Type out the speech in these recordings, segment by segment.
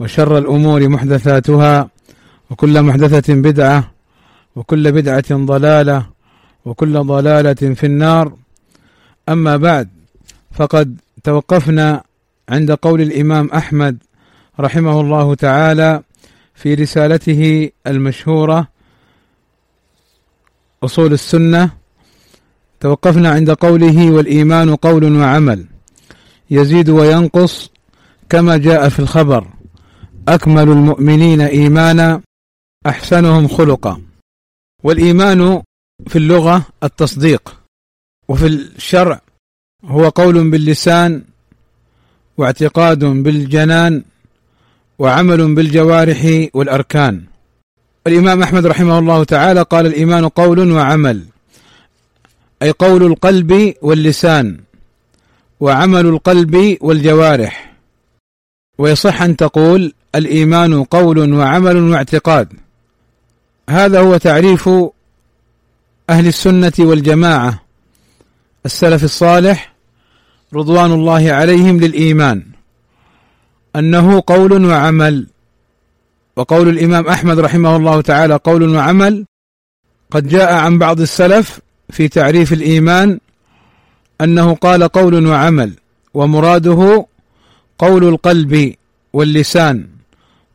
وشر الأمور محدثاتها وكل محدثة بدعة وكل بدعة ضلالة وكل ضلالة في النار. أما بعد فقد توقفنا عند قول الإمام أحمد رحمه الله تعالى في رسالته المشهورة أصول السنة. توقفنا عند قوله والإيمان قول وعمل. يزيد وينقص كما جاء في الخبر. أكمل المؤمنين إيمانا أحسنهم خلقا. والإيمان في اللغة التصديق وفي الشرع هو قول باللسان واعتقاد بالجنان وعمل بالجوارح والأركان. الإمام أحمد رحمه الله تعالى قال الإيمان قول وعمل أي قول القلب واللسان وعمل القلب والجوارح. ويصح أن تقول الإيمان قول وعمل واعتقاد. هذا هو تعريف أهل السنة والجماعة. السلف الصالح رضوان الله عليهم للإيمان. أنه قول وعمل. وقول الإمام أحمد رحمه الله تعالى قول وعمل. قد جاء عن بعض السلف في تعريف الإيمان أنه قال قول وعمل. ومراده قول القلب واللسان.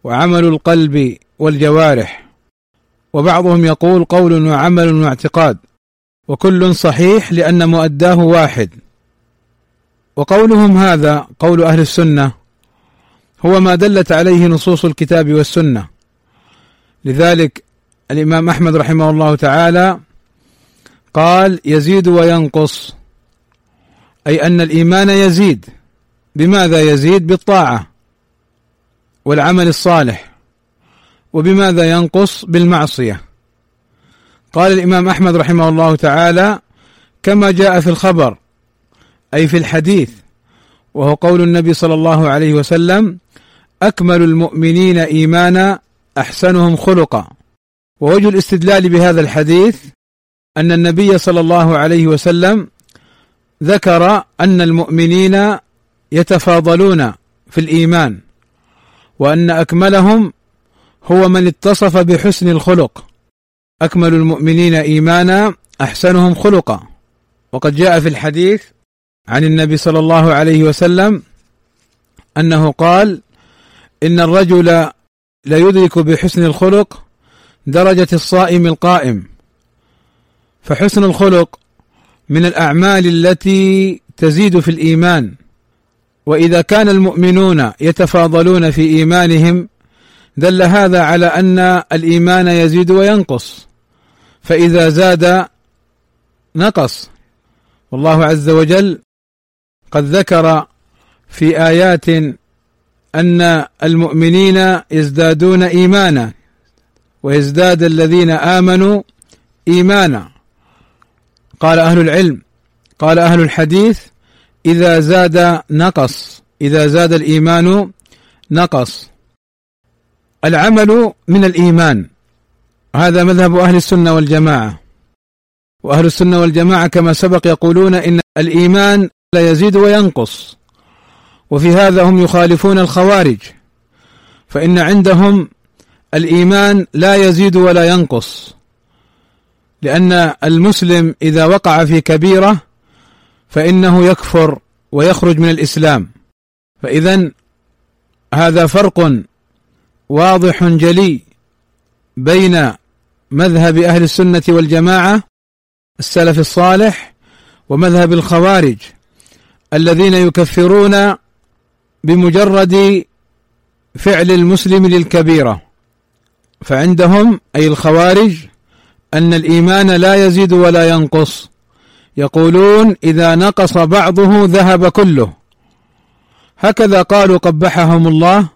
وعمل القلب والجوارح. وبعضهم يقول قول وعمل واعتقاد. وكل صحيح لأن مؤداه واحد. وقولهم هذا قول أهل السنة هو ما دلت عليه نصوص الكتاب والسنة. لذلك الإمام أحمد رحمه الله تعالى قال يزيد وينقص. أي أن الإيمان يزيد. بماذا يزيد؟ بالطاعة. والعمل الصالح وبماذا ينقص؟ بالمعصية. قال الإمام أحمد رحمه الله تعالى كما جاء في الخبر أي في الحديث وهو قول النبي صلى الله عليه وسلم أكمل المؤمنين إيمانا أحسنهم خلقا. ووجه الاستدلال بهذا الحديث أن النبي صلى الله عليه وسلم ذكر أن المؤمنين يتفاضلون في الإيمان. وأن أكملهم هو من اتصف بحسن الخلق. أكمل المؤمنين إيمانا أحسنهم خلقا. وقد جاء في الحديث عن النبي صلى الله عليه وسلم أنه قال إن الرجل ليدرك بحسن الخلق درجة الصائم القائم. فحسن الخلق من الأعمال التي تزيد في الإيمان. وإذا كان المؤمنون يتفاضلون في إيمانهم دل هذا على أن الإيمان يزيد وينقص. فإذا زاد نقص. والله عز وجل قد ذكر في آيات أن المؤمنين يزدادون إيمانا ويزداد الذين آمنوا إيمانا. قال أهل العلم قال أهل الحديث إذا زاد نقص. إذا زاد الإيمان نقص. العمل من الإيمان. هذا مذهب أهل السنة والجماعة. وأهل السنة والجماعة كما سبق يقولون إن الإيمان لا يزيد وينقص. وفي هذا هم يخالفون الخوارج. فإن عندهم الإيمان لا يزيد ولا ينقص. لأن المسلم إذا وقع في كبيرة فإنه يكفر ويخرج من الإسلام. فاذا هذا فرق واضح جلي بين مذهب أهل السنة والجماعة السلف الصالح ومذهب الخوارج الذين يكفرون بمجرد فعل المسلم للكبيرة. فعندهم أي الخوارج أن الإيمان لا يزيد ولا ينقص. يقولون إذا نقص بعضه ذهب كله. هكذا قالوا قبحهم الله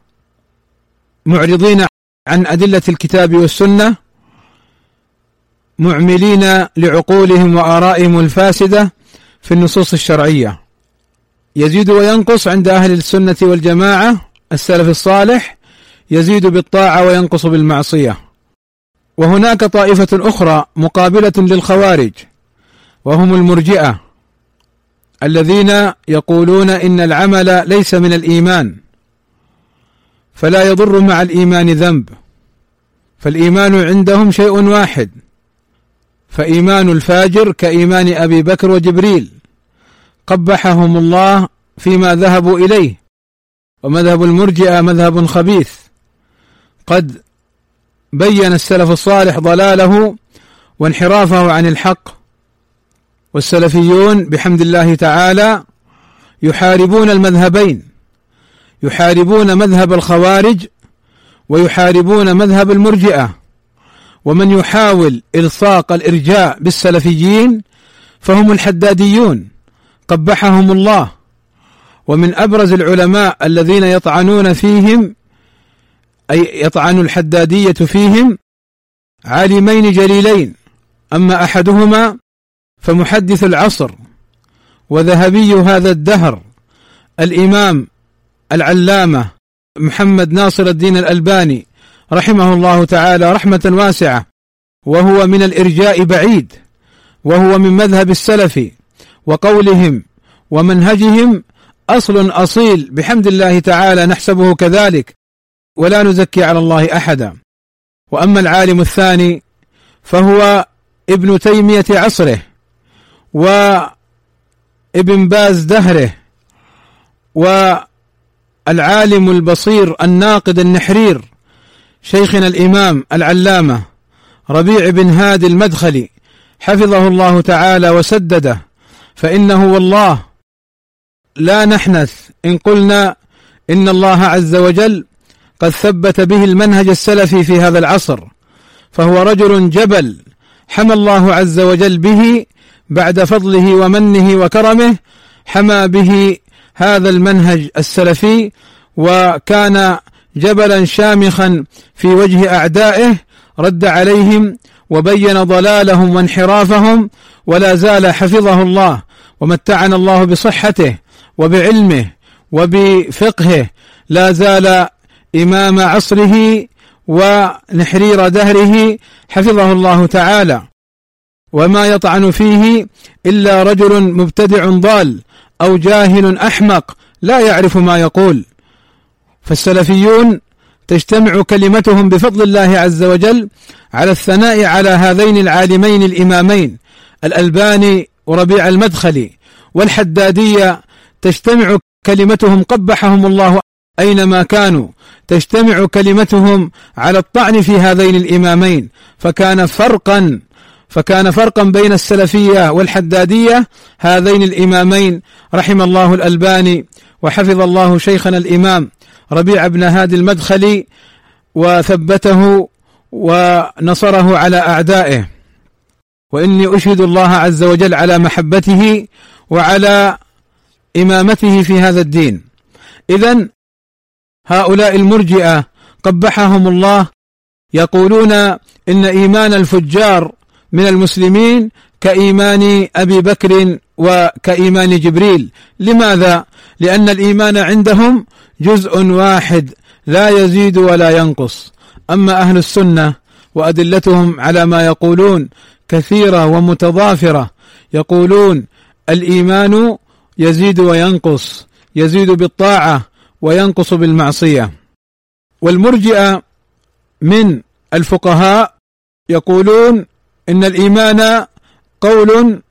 معرضين عن أدلة الكتاب والسنة معملين لعقولهم وآرائهم الفاسدة في النصوص الشرعية. يزيد وينقص عند أهل السنة والجماعة السلف الصالح يزيد بالطاعة وينقص بالمعصية. وهناك طائفة أخرى مقابلة للخوارج. وهم المرجئة الذين يقولون إن العمل ليس من الإيمان فلا يضر مع الإيمان ذنب فالإيمان عندهم شيء واحد فإيمان الفاجر كإيمان أبي بكر وجبريل قبحهم الله فيما ذهبوا إليه ومذهب المرجئة مذهب خبيث قد بين السلف الصالح ضلاله وانحرافه عن الحق والسلفيون بحمد الله تعالى يحاربون المذهبين يحاربون مذهب الخوارج ويحاربون مذهب المرجئة ومن يحاول إلصاق الإرجاء بالسلفيين فهم الحداديون قبحهم الله ومن أبرز العلماء الذين يطعنون فيهم أي يطعن الحدادية فيهم عالمين جليلين أما أحدهما فمحدث العصر وذهبي هذا الدهر الإمام العلامة محمد ناصر الدين الألباني رحمه الله تعالى رحمة واسعة وهو من الإرجاء بعيد وهو من مذهب السلف وقولهم ومنهجهم أصل أصيل بحمد الله تعالى نحسبه كذلك ولا نزكي على الله أحدا. وأما العالم الثاني فهو ابن تيمية عصره وابن باز دهره والعالم البصير الناقد النحرير شيخنا الإمام العلامة ربيع بن هادي المدخلي حفظه الله تعالى وسدده فإنه والله لا نحنث إن قلنا إن الله عز وجل قد ثبت به المنهج السلفي في هذا العصر فهو رجل جبل حمى الله عز وجل به بعد فضله ومنه وكرمه حمى به هذا المنهج السلفي وكان جبلا شامخا في وجه أعدائه رد عليهم وبين ضلالهم وانحرافهم ولا زال حفظه الله ومتعنا الله بصحته وبعلمه وبفقهه لا زال إمام عصره ونحرير دهره حفظه الله تعالى. وما يطعن فيه إلا رجل مبتدع ضال أو جاهل أحمق لا يعرف ما يقول. فالسلفيون تجتمع كلمتهم بفضل الله عز وجل على الثناء على هذين العالمين الإمامين الألباني وربيع المدخلي والحداديه تجتمع كلمتهم قبحهم الله أينما كانوا تجتمع كلمتهم على الطعن في هذين الإمامين فكان فرقا فكان فرقا بين السلفية والحدادية هذين الإمامين رحم الله الألباني وحفظ الله شيخنا الإمام ربيع بن هادي المدخلي وثبته ونصره على أعدائه. وإني أشهد الله عز وجل على محبته وعلى إمامته في هذا الدين. اذا هؤلاء المرجئة قبحهم الله يقولون إن إيمان الفجار من المسلمين كإيمان أبي بكر وكإيمان جبريل. لماذا؟ لأن الإيمان عندهم جزء واحد لا يزيد ولا ينقص. أما أهل السنة وأدلتهم على ما يقولون كثيرة ومتضافرة يقولون الإيمان يزيد وينقص يزيد بالطاعة وينقص بالمعصية. والمرجئة من الفقهاء يقولون إن الإيمان قول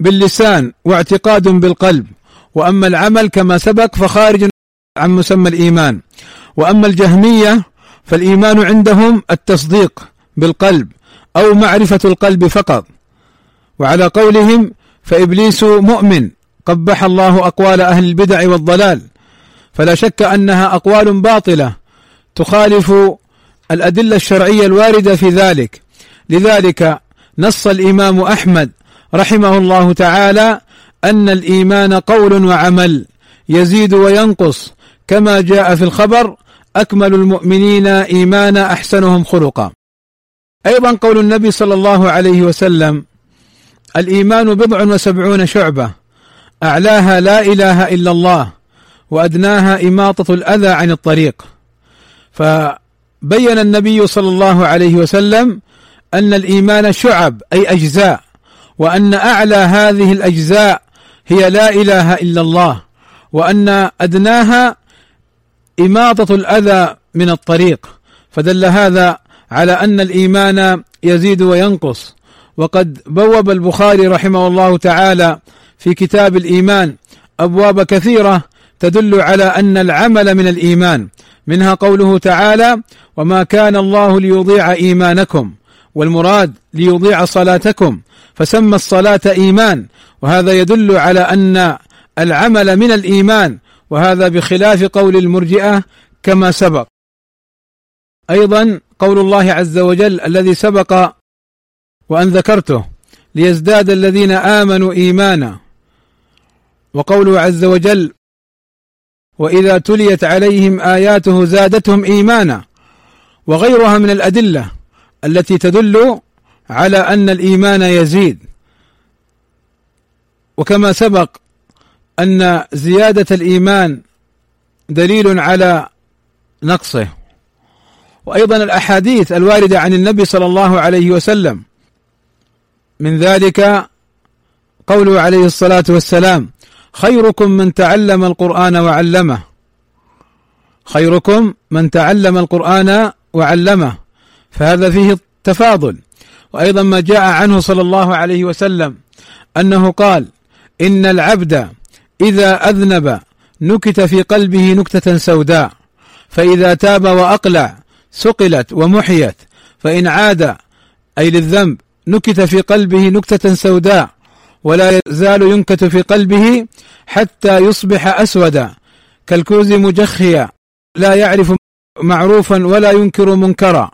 باللسان واعتقاد بالقلب وأما العمل كما سبق فخارج عن مسمى الإيمان. وأما الجهمية فالإيمان عندهم التصديق بالقلب أو معرفة القلب فقط. وعلى قولهم فإبليس مؤمن قبح الله أقوال أهل البدع والضلال فلا شك أنها أقوال باطلة تخالف الأدلة الشرعية الواردة في ذلك. لذلك نص الإمام أحمد رحمه الله تعالى أن الإيمان قول وعمل يزيد وينقص. كما جاء في الخبر أكمل المؤمنين إيمانا أحسنهم خلقا. أيضا قول النبي صلى الله عليه وسلم الإيمان بضع وسبعون شعبة أعلاها لا إله إلا الله وأدناها إماطة الأذى عن الطريق. فبين النبي صلى الله عليه وسلم أن الإيمان شعب أي أجزاء وأن أعلى هذه الأجزاء هي لا إله إلا الله وأن أدناها إماطة الأذى من الطريق. فدل هذا على أن الإيمان يزيد وينقص. وقد بوب البخاري رحمه الله تعالى في كتاب الإيمان أبواب كثيرة تدل على أن العمل من الإيمان. منها قوله تعالى وما كان الله ليضيع إيمانكم والمراد ليضيع صلاتكم فسمى الصلاة إيمان وهذا يدل على أن العمل من الإيمان وهذا بخلاف قول المرجئة كما سبق. أيضا قول الله عز وجل الذي سبق وأن ذكرته ليزداد الذين آمنوا إيمانا. وقوله عز وجل وإذا تليت عليهم آياته زادتهم إيمانا وغيرها من الأدلة. التي تدل على أن الإيمان يزيد. وكما سبق أن زيادة الإيمان دليل على نقصه. وأيضا الأحاديث الواردة عن النبي صلى الله عليه وسلم. من ذلك قوله عليه الصلاة والسلام خيركم من تعلم القرآن وعلمه. خيركم من تعلم القرآن وعلمه. فهذا فيه تفاضل وأيضا ما جاء عنه صلى الله عليه وسلم أنه قال إن العبد إذا أذنب نكت في قلبه نكتة سوداء فإذا تاب وأقلع سقلت ومحيت فإن عاد أي للذنب نكت في قلبه نكتة سوداء ولا يزال ينكت في قلبه حتى يصبح أسودا كالكوز مجخيا لا يعرف معروفا ولا ينكر منكرا.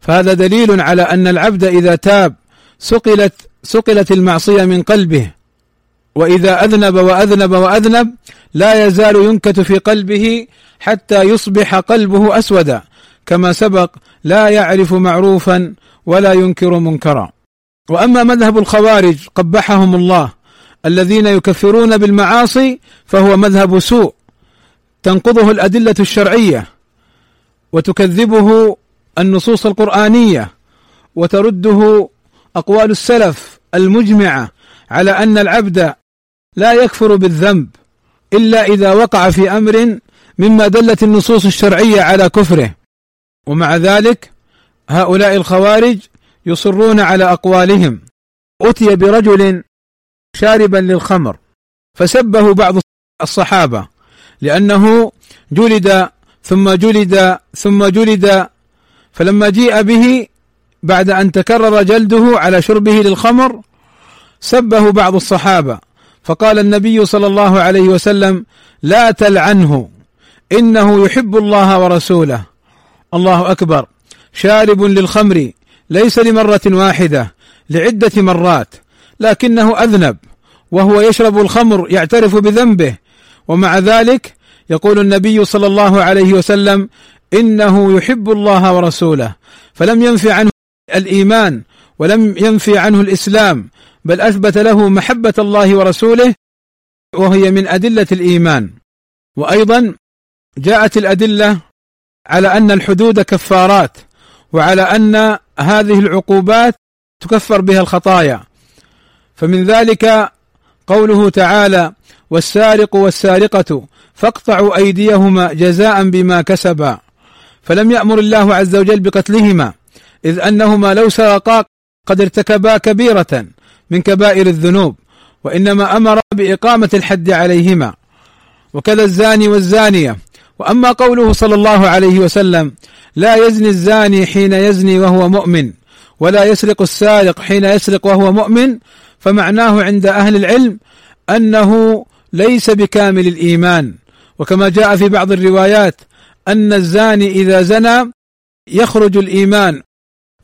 فهذا دليل على أن العبد إذا تاب سقلت سقلت المعصية من قلبه. وإذا أذنب وأذنب وأذنب لا يزال ينكت في قلبه حتى يصبح قلبه أسودا. كما سبق لا يعرف معروفا ولا ينكر منكرا. وأما مذهب الخوارج قبحهم الله الذين يكفرون بالمعاصي فهو مذهب سوء. تنقضه الأدلة الشرعية وتكذبه النصوص القرآنية وترده أقوال السلف المجمعة على أن العبد لا يكفر بالذنب إلا إذا وقع في أمر مما دلت النصوص الشرعية على كفره. ومع ذلك هؤلاء الخوارج يصرون على أقوالهم. أتي برجل شاربا للخمر فسبه بعض الصحابة لأنه جلد ثم جلد ثم جلد فلما جيء به بعد أن تكرر جلده على شربه للخمر سبه بعض الصحابة فقال النبي صلى الله عليه وسلم لا تلعنه إنه يحب الله ورسوله. الله أكبر. شارب للخمر ليس لمرة واحدة لعدة مرات لكنه أذنب وهو يشرب الخمر يعترف بذنبه ومع ذلك يقول النبي صلى الله عليه وسلم إنه يحب الله ورسوله فلم ينفي عنه الإيمان ولم ينفي عنه الإسلام بل أثبت له محبة الله ورسوله وهي من أدلة الإيمان. وأيضا جاءت الأدلة على أن الحدود كفارات وعلى أن هذه العقوبات تكفر بها الخطايا. فمن ذلك قوله تعالى والسارق والسارقة فاقطعوا أيديهما جزاء بما كسبا فلم يأمر الله عز وجل بقتلهما إذ أنهما لو سرقا قد ارتكبا كبيرة من كبائر الذنوب وإنما أمر بإقامة الحد عليهما. وكذا الزاني والزانية. وأما قوله صلى الله عليه وسلم لا يزني الزاني حين يزني وهو مؤمن ولا يسرق السارق حين يسرق وهو مؤمن فمعناه عند أهل العلم أنه ليس بكامل الإيمان. وكما جاء في بعض الروايات أن الزاني إذا زنى يخرج الإيمان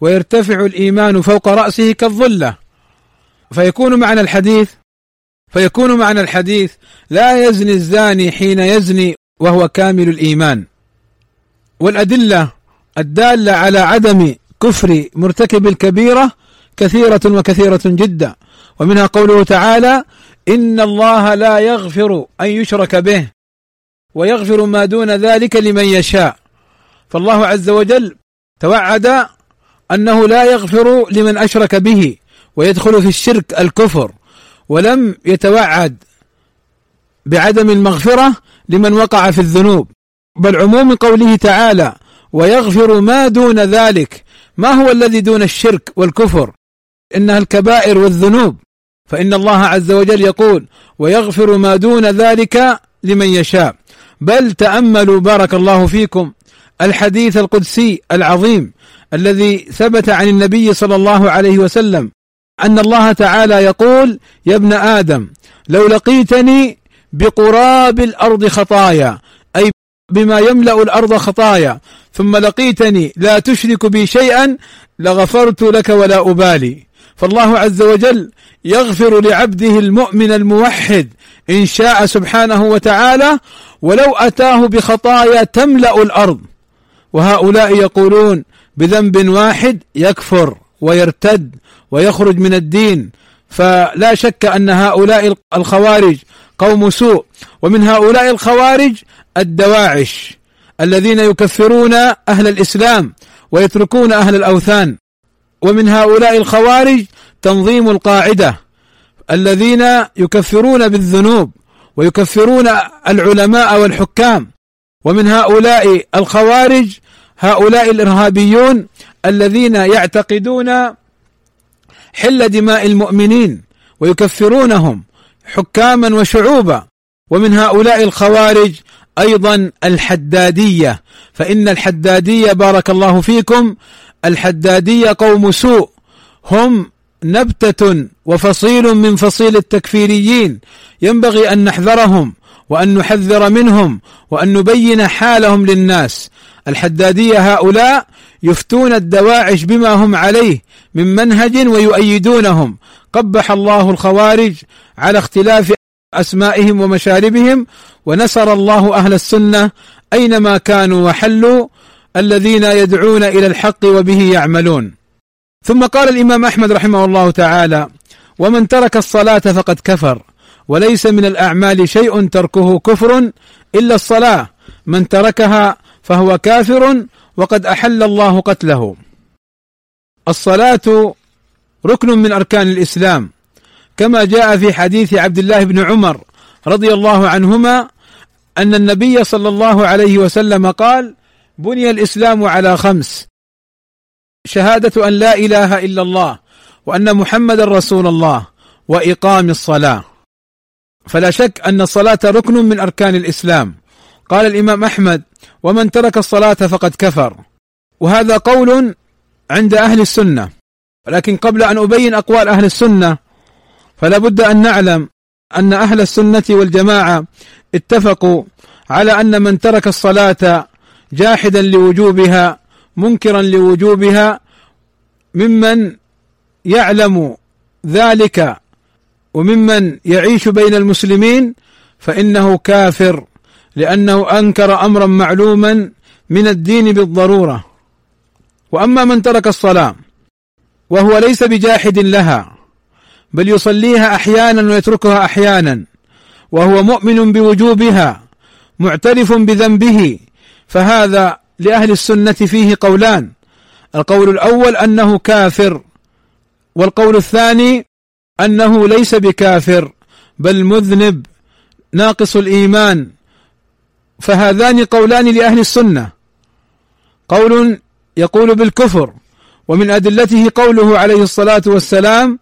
ويرتفع الإيمان فوق رأسه كالظلة. فيكون معنى الحديث فيكون معنى الحديث لا يزني الزاني حين يزني وهو كامل الإيمان. والأدلة الدالة على عدم كفر مرتكب الكبيرة كثيرة وكثيرة جدا. ومنها قوله تعالى إن الله لا يغفر أن يشرك به. ويغفر ما دون ذلك لمن يشاء. فالله عز وجل توعد أنه لا يغفر لمن أشرك به ويدخل في الشرك الكفر ولم يتوعد بعدم المغفرة لمن وقع في الذنوب. بل عموم قوله تعالى ويغفر ما دون ذلك ما هو الذي دون الشرك والكفر؟ إنها الكبائر والذنوب. فإن الله عز وجل يقول ويغفر ما دون ذلك لمن يشاء. بل تأملوا بارك الله فيكم. الحديث القدسي العظيم الذي ثبت عن النبي صلى الله عليه وسلم أن الله تعالى يقول يا ابن آدم لو لقيتني بقراب الأرض خطايا أي بما يملأ الأرض خطايا ثم لقيتني لا تشرك بي شيئا لغفرت لك ولا أبالي. فالله عز وجل يغفر لعبده المؤمن الموحد إن شاء سبحانه وتعالى ولو أتاه بخطايا تملأ الأرض. وهؤلاء يقولون بذنب واحد يكفر ويرتد ويخرج من الدين. فلا شك أن هؤلاء الخوارج قوم سوء. ومن هؤلاء الخوارج الدواعش الذين يكفرون أهل الإسلام ويتركون أهل الأوثان. ومن هؤلاء الخوارج تنظيم القاعدة. الذين يكفرون بالذنوب ويكفرون العلماء والحكام. ومن هؤلاء الخوارج هؤلاء الإرهابيون الذين يعتقدون حل دماء المؤمنين ويكفرونهم حكاما وشعوبا. ومن هؤلاء الخوارج أيضا الحدادية. فإن الحدادية بارك الله فيكم الحدادية قوم سوء. هم نبتة وفصيل من فصيل التكفيريين. ينبغي أن نحذرهم وأن نحذر منهم وأن نبين حالهم للناس. الحدادية هؤلاء يفتون الدواعش بما هم عليه من منهج ويؤيدونهم. قبح الله الخوارج على اختلاف أسمائهم ومشاربهم ونصر الله أهل السنة أينما كانوا وحلوا الذين يدعون إلى الحق وبه يعملون. ثم قال الإمام أحمد رحمه الله تعالى ومن ترك الصلاة فقد كفر وليس من الأعمال شيء تركه كفر إلا الصلاة من تركها فهو كافر وقد أحل الله قتله. الصلاة ركن من أركان الإسلام كما جاء في حديث عبد الله بن عمر رضي الله عنهما أن النبي صلى الله عليه وسلم قال بني الإسلام على خمس شهادة أن لا إله إلا الله وأن محمدا رسول الله وإقام الصلاة. فلا شك أن الصلاة ركن من أركان الإسلام. قال الإمام أحمد ومن ترك الصلاة فقد كفر وهذا قول عند أهل السنة. ولكن قبل أن أبين أقوال أهل السنة فلا بد أن نعلم أن أهل السنة والجماعة اتفقوا على أن من ترك الصلاة جاحدا لوجوبها منكرا لوجوبها ممن يعلم ذلك وممن يعيش بين المسلمين فإنه كافر لأنه أنكر أمرا معلوما من الدين بالضرورة. وأما من ترك الصلاة وهو ليس بجاحد لها بل يصليها أحيانا ويتركها أحيانا وهو مؤمن بوجوبها معترف بذنبه فهذا لأهل السنة فيه قولان. القول الأول أنه كافر والقول الثاني أنه ليس بكافر بل مذنب ناقص الإيمان. فهذان قولان لأهل السنة. قول يقول بالكفر ومن أدلته قوله عليه الصلاة والسلام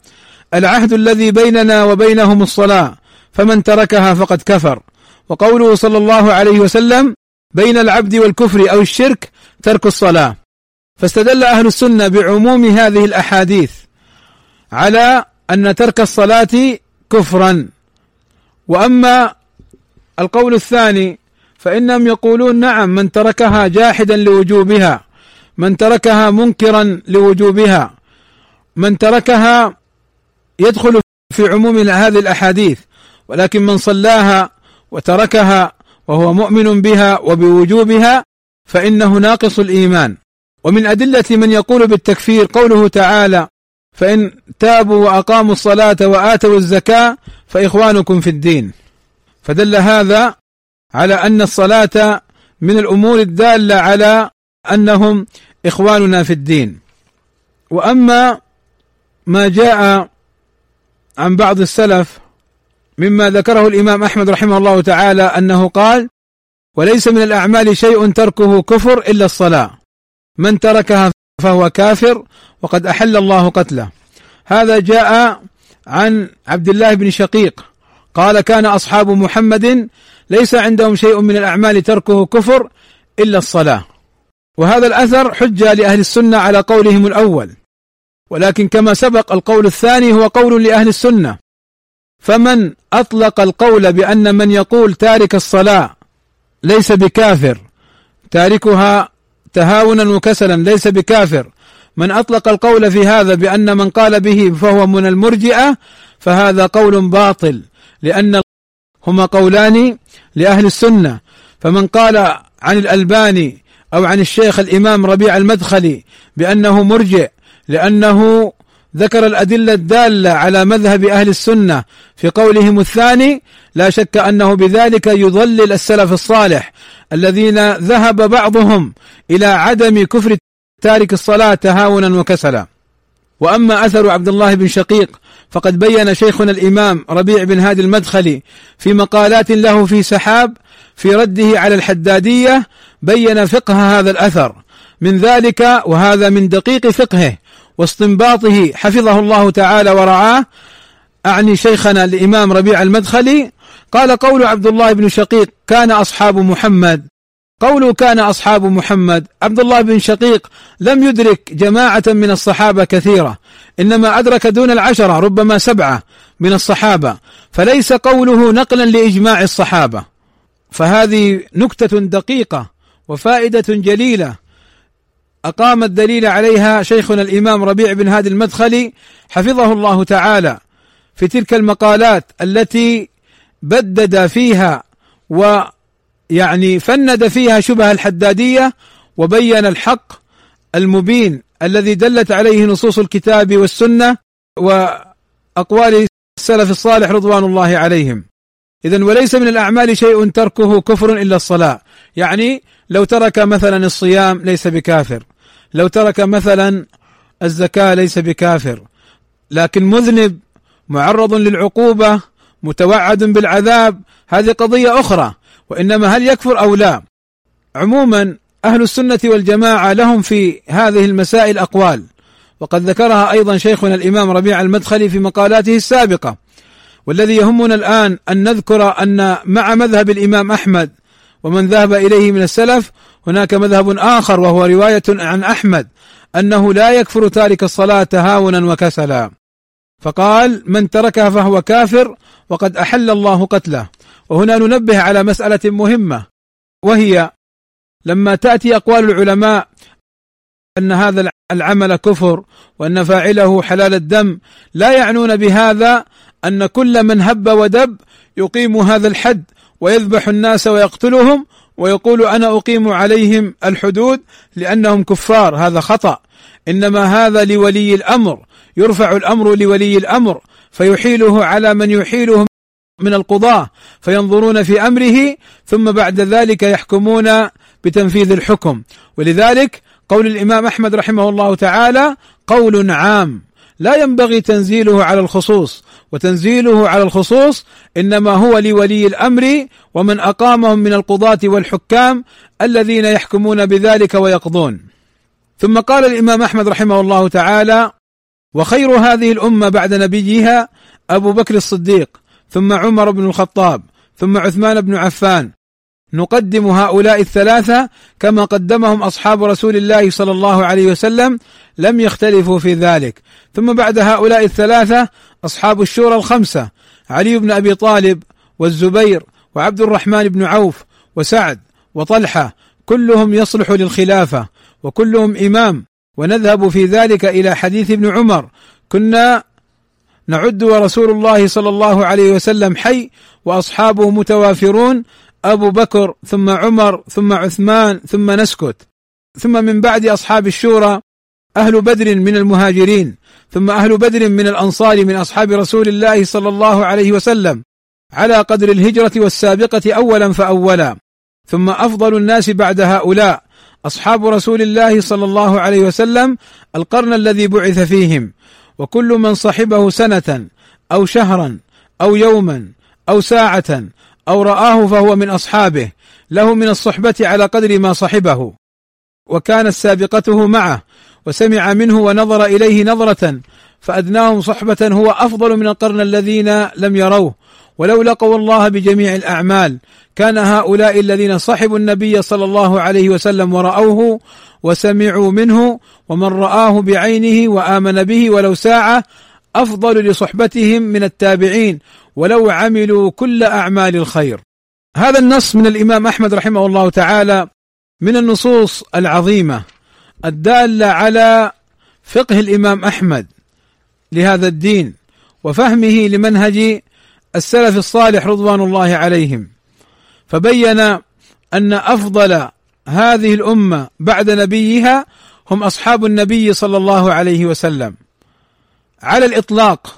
العهد الذي بيننا وبينهم الصلاة فمن تركها فقد كفر. وقوله صلى الله عليه وسلم بين العبد والكفر أو الشرك ترك الصلاة. فاستدل أهل السنة بعموم هذه الأحاديث على أن ترك الصلاة كفرا. وأما القول الثاني فانهم يقولون نعم من تركها جاحدا لوجوبها من تركها منكرا لوجوبها من تركها يدخل في عموم هذه الأحاديث ولكن من صلاها وتركها وهو مؤمن بها وبوجوبها فإنه ناقص الإيمان. ومن أدلة من يقول بالتكفير قوله تعالى فإن تابوا وأقاموا الصلاة وآتوا الزكاة فإخوانكم في الدين فدل هذا على أن الصلاة من الأمور الدالة على أنهم إخواننا في الدين. وأما ما جاء عن بعض السلف مما ذكره الإمام أحمد رحمه الله تعالى أنه قال وليس من الأعمال شيء تركه كفر إلا الصلاة. من تركها فهو كافر وقد أحل الله قتله. هذا جاء عن عبد الله بن شقيق. قال كان أصحاب محمد ليس عندهم شيء من الأعمال تركه كفر إلا الصلاة. وهذا الأثر حجة لأهل السنة على قولهم الأول. ولكن كما سبق القول الثاني هو قول لأهل السنة. فمن أطلق القول بأن من يقول تارك الصلاة ليس بكافر تاركها تهاونا وكسلا ليس بكافر. من أطلق القول في هذا بأن من قال به فهو من المرجئة فهذا قول باطل لأن هما قولان لأهل السنة. فمن قال عن الألباني أو عن الشيخ الإمام ربيع المدخلي بأنه مرجئ لأنه ذكر الأدلة الدالة على مذهب أهل السنة في قولهم الثاني لا شك أنه بذلك يضلل السلف الصالح الذين ذهب بعضهم إلى عدم كفر تارك الصلاة تهاونا وكسلا. وأما أثر عبد الله بن شقيق فقد بين شيخنا الإمام ربيع بن هادي المدخلي في مقالات له في سحاب في رده على الحدادية بين فقه هذا الأثر. من ذلك وهذا من دقيق فقهه واستنباطه حفظه الله تعالى ورعاه. أعني شيخنا الإمام ربيع المدخلي. قال قول عبد الله بن شقيق كان أصحاب محمد. قوله كان أصحاب محمد. عبد الله بن شقيق لم يدرك جماعة من الصحابة كثيرة إنما أدرك دون العشرة ربما سبعة من الصحابة. فليس قوله نقلا لإجماع الصحابة. فهذه نكتة دقيقة وفائدة جليلة. أقام الدليل عليها شيخنا الإمام ربيع بن هادي المدخلي حفظه الله تعالى في تلك المقالات التي بدد فيها ويعني فند فيها شبه الحدادية وبين الحق المبين الذي دلت عليه نصوص الكتاب والسنة وأقوال السلف الصالح رضوان الله عليهم. اذا وليس من الأعمال شيء تركه كفر إلا الصلاة، يعني لو ترك مثلا الصيام ليس بكافر، لو ترك مثلا الزكاة ليس بكافر، لكن مذنب معرض للعقوبة متوعد بالعذاب هذه قضية أخرى. وإنما هل يكفر أو لا؟ عموما أهل السنة والجماعة لهم في هذه المسائل أقوال. وقد ذكرها أيضا شيخنا الإمام ربيع المدخلي في مقالاته السابقة. والذي يهمنا الآن أن نذكر أن مع مذهب الإمام أحمد ومن ذهب إليه من السلف هناك مذهب آخر وهو رواية عن أحمد أنه لا يكفر تارك الصلاة تهاونا وكسلا. فقال من تركها فهو كافر وقد أحل الله قتله. وهنا ننبه على مسألة مهمة وهي لما تأتي أقوال العلماء أن هذا العمل كفر وأن فاعله حلال الدم لا يعنون بهذا أن كل من هب ودب يقيم هذا الحد. ويذبح الناس ويقتلهم ويقول أنا أقيم عليهم الحدود لأنهم كفار هذا خطأ. إنما هذا لولي الأمر يرفع الأمر لولي الأمر فيحيله على من يحيله من القضاة فينظرون في أمره ثم بعد ذلك يحكمون بتنفيذ الحكم. ولذلك قول الإمام أحمد رحمه الله تعالى قول عام لا ينبغي تنزيله على الخصوص. وتنزيله على الخصوص إنما هو لولي الأمر ومن أقامهم من القضاة والحكام الذين يحكمون بذلك ويقضون. ثم قال الإمام أحمد رحمه الله تعالى وخير هذه الأمة بعد نبيها أبو بكر الصديق ثم عمر بن الخطاب ثم عثمان بن عفان نقدم هؤلاء الثلاثة كما قدمهم أصحاب رسول الله صلى الله عليه وسلم لم يختلفوا في ذلك. ثم بعد هؤلاء الثلاثة أصحاب الشورى الخمسة علي بن أبي طالب والزبير وعبد الرحمن بن عوف وسعد وطلحة كلهم يصلح للخلافة وكلهم إمام. ونذهب في ذلك إلى حديث ابن عمر كنا نعد ورسول الله صلى الله عليه وسلم حي وأصحابه متوافرون أبو بكر ثم عمر ثم عثمان ثم نسكت. ثم من بعد أصحاب الشورى أهل بدر من المهاجرين. ثم أهل بدر من الأنصار من أصحاب رسول الله صلى الله عليه وسلم. على قدر الهجرة والسابقة اولا فاولا. ثم أفضل الناس بعد هؤلاء أصحاب رسول الله صلى الله عليه وسلم القرن الذي بعث فيهم. وكل من صحبه سنة أو شهرا أو يوما أو ساعة أو رآه فهو من أصحابه له من الصحبة على قدر ما صحبه. وكانت سابقته معه وسمع منه ونظر إليه نظرة فأدناهم صحبة هو أفضل من القرن الذين لم يروه. ولو لقوا الله بجميع الأعمال كان هؤلاء الذين صحبوا النبي صلى الله عليه وسلم ورأوه وسمعوا منه ومن رآه بعينه وآمن به ولو ساعة أفضل لصحبتهم من التابعين ولو عملوا كل أعمال الخير. هذا النص من الإمام أحمد رحمه الله تعالى من النصوص العظيمة الدالة على فقه الإمام أحمد لهذا الدين وفهمه لمنهج السلف الصالح رضوان الله عليهم فبين أن أفضل هذه الأمة بعد نبيها هم أصحاب النبي صلى الله عليه وسلم على الإطلاق.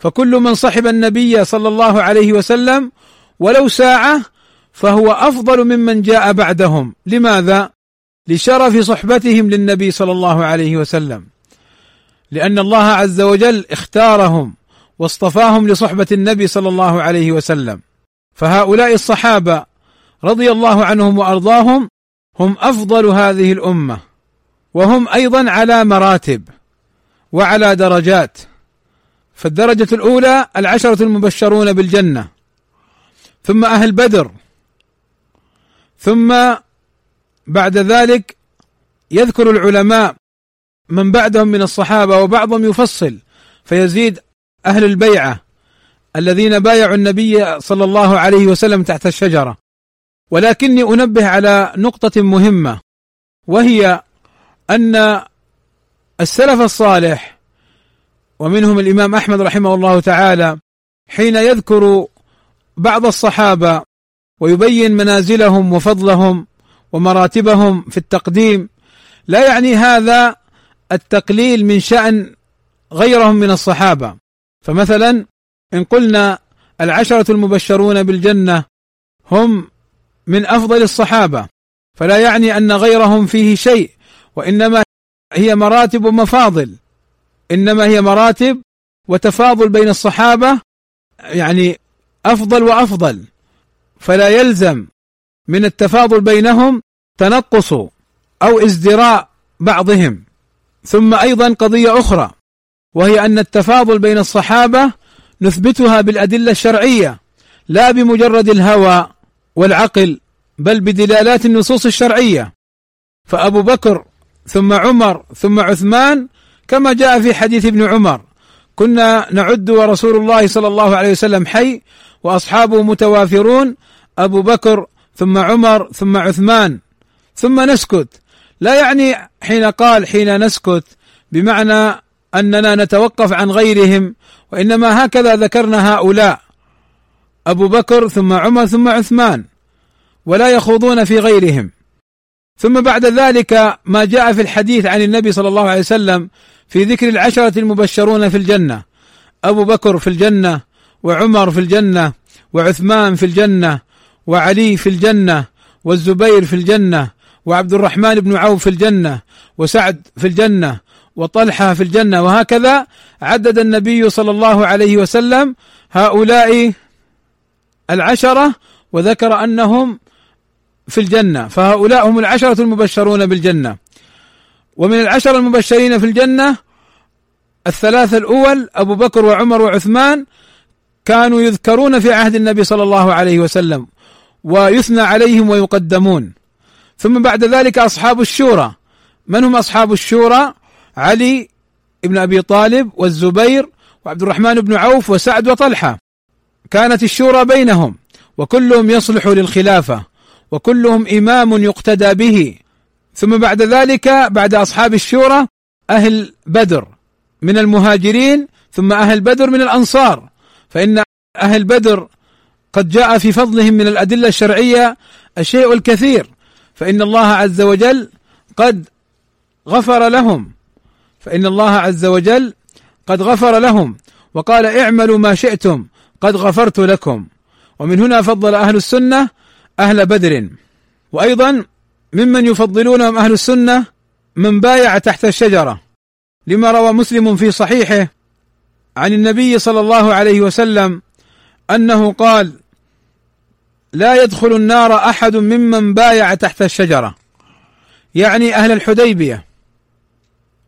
فكل من صحب النبي صلى الله عليه وسلم ولو ساعة فهو أفضل ممن جاء بعدهم. لماذا؟ لشرف صحبتهم للنبي صلى الله عليه وسلم. لأن الله عز وجل اختارهم واصطفاهم لصحبة النبي صلى الله عليه وسلم. فهؤلاء الصحابة رضي الله عنهم وأرضاهم هم أفضل هذه الأمة. وهم أيضا على مراتب. وعلى درجات. فالدرجة الأولى العشرة المبشرون بالجنة. ثم أهل بدر. ثم بعد ذلك يذكر العلماء من بعدهم من الصحابة وبعضهم يفصل. فيزيد أهل البيعة الذين بايعوا النبي صلى الله عليه وسلم تحت الشجرة. ولكني أنبه على نقطة مهمة وهي أن السلف الصالح ومنهم الإمام أحمد رحمه الله تعالى حين يذكر بعض الصحابة ويبين منازلهم وفضلهم ومراتبهم في التقديم لا يعني هذا التقليل من شأن غيرهم من الصحابة. فمثلا إن قلنا العشرة المبشرون بالجنة هم من أفضل الصحابة فلا يعني أن غيرهم فيه شيء وإنما هي مراتب ومفاضل. إنما هي مراتب وتفاضل بين الصحابة يعني أفضل وأفضل. فلا يلزم من التفاضل بينهم تنقص أو ازدراء بعضهم. ثم أيضا قضية أخرى وهي أن التفاضل بين الصحابة نثبتها بالأدلة الشرعية لا بمجرد الهوى والعقل بل بدلالات النصوص الشرعية. فأبو بكر ثم عمر ثم عثمان كما جاء في حديث ابن عمر. كنا نعد ورسول الله صلى الله عليه وسلم حي وأصحابه متوافرون أبو بكر ثم عمر ثم عثمان. ثم نسكت. لا يعني حين قال حين نسكت بمعنى أننا نتوقف عن غيرهم وإنما هكذا ذكرنا هؤلاء. أبو بكر ثم عمر ثم عثمان. ولا يخوضون في غيرهم. ثم بعد ذلك ما جاء في الحديث عن النبي صلى الله عليه وسلم في ذكر العشرة المبشرون في الجنة. أبو بكر في الجنة وعمر في الجنة وعثمان في الجنة وعلي في الجنة والزبير في الجنة وعبد الرحمن بن عوف في الجنة وسعد في الجنة وطلحة في الجنة. وهكذا عدد النبي صلى الله عليه وسلم هؤلاء العشرة وذكر أنهم في الجنة. فهؤلاء هم العشرة المبشرون بالجنة. ومن العشرة المبشرين في الجنة الثلاثة الأول أبو بكر وعمر وعثمان كانوا يذكرون في عهد النبي صلى الله عليه وسلم ويثنى عليهم ويقدمون. ثم بعد ذلك أصحاب الشورى. من هم أصحاب الشورى؟ علي بن أبي طالب والزبير وعبد الرحمن بن عوف وسعد وطلحة. كانت الشورى بينهم وكلهم يصلح للخلافة. وكلهم إمام يقتدى به. ثم بعد ذلك بعد أصحاب الشورى أهل بدر من المهاجرين ثم أهل بدر من الأنصار. فإن أهل بدر قد جاء في فضلهم من الأدلة الشرعية الشيء الكثير. فإن الله عز وجل قد غفر لهم. فإن الله عز وجل قد غفر لهم. وقال اعملوا ما شئتم قد غفرت لكم. ومن هنا فضل أهل السنة أهل بدر. وأيضا ممن يفضلونهم أهل السنة من بايع تحت الشجرة لما روى مسلم في صحيحه عن النبي صلى الله عليه وسلم أنه قال لا يدخل النار أحد ممن بايع تحت الشجرة. يعني أهل الحديبية.